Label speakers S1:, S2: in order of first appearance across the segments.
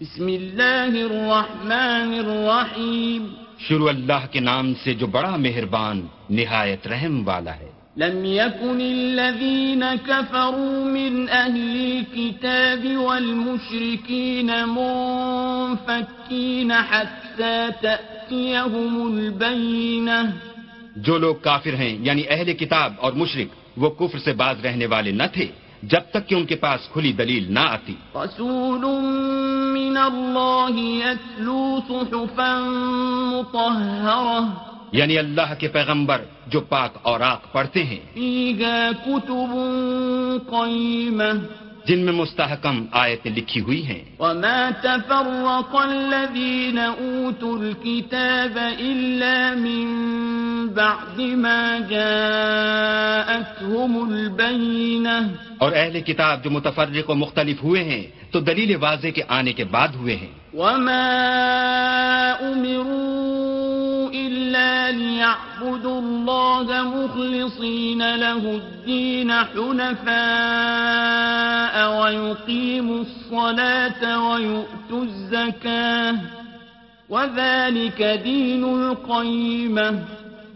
S1: بسم اللہ الرحمن الرحیم۔
S2: شروع اللہ کے نام سے جو بڑا مہربان نہایت رحم والا ہے۔
S1: لم يكن الذين كفروا من أهل الكتاب والمشركين منفكين حتى تأتيهم البينة
S2: جو لوگ کافر ہیں یعنی اہل کتاب اور مشرق وہ کفر سے باز رہنے والے نہ تھے۔ جب تک کہ ان کے پاس کھلی دلیل نہ آتی۔
S1: رسول من اللہ يتلو صحفا مطهرة
S2: یعنی اللہ کے پیغمبر جو پاک اور آق پڑھتے ہیں۔
S1: كتب قيمة
S2: جن میں مستحکم آیتیں لکھی ہوئی ہیں۔
S1: وما تفرق الذين أوتوا الكتاب إلا من بعد ما جاءتهم البينة.
S2: اور اہل کتاب جو متفرق و مختلف ہوئے ہیں تو دلیل واضح کے آنے کے بعد ہوئے ہیں۔
S1: وما أمروا إلا ليعبدوا الله مخلصين له الدين حنفاء ويقيموا الصلاة ويؤتوا الزكاة. وذلك دين القيمة.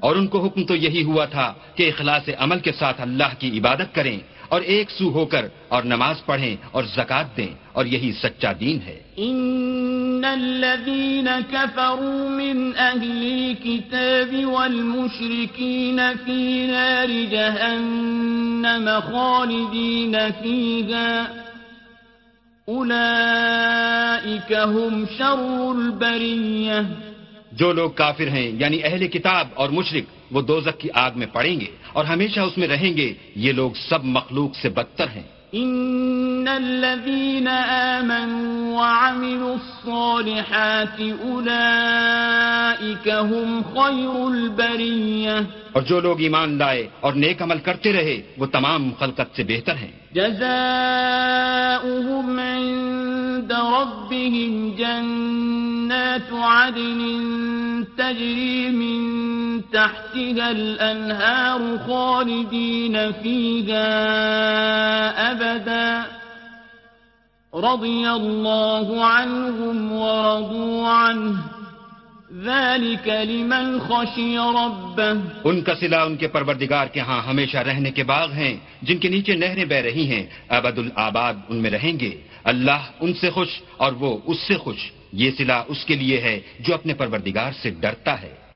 S2: اور ان کو حکم تو یہی ہوا تھا کہ اخلاص عمل کے ساتھ اللہ کی عبادت کریں اور ایک سو ہو کر اور نماز پڑھیں اور زکات دیں اور یہی سچا دین ہے۔
S1: إن الذين كفروا من أهل الكتاب والمشركين في نار جهنم خالدين فيها أولئك هم شر البرية
S2: جو لوگ کافر ہیں یعنی اہل کتاب اور مشرق وہ دوزک کی آگ میں پڑیں گے اور ہمیشہ اس میں رہیں گے۔ یہ لوگ سب مخلوق سے بدتر ہیں۔
S1: إن الذين آمنوا وعملوا الصالحات أولئك هم خير البرية
S2: اور جو لوگ ایمان لائے اور نیک عمل کرتے رہے وہ تمام خلقت سے بہتر ہیں۔
S1: جزاؤهم عدن تجري من تحتها الأنهار خالدين فيها أبدا. رضي الله عنهم ورضوا عنه. ذلك لمن خشي ربه.
S2: ان کا صلہ ان کے پروردگار کے ہاں ہمیشہ رہنے کے باغ ہیں، جن کے نیچے نہریں بہ رہی ہیں، ابد الآباد ان میں رہیں گے، اللہ ان سے خوش اور وہ اس سے خوش۔ یہ سلا اس کے لیے ہے جو اپنے پروردگار سے ڈرتا ہے۔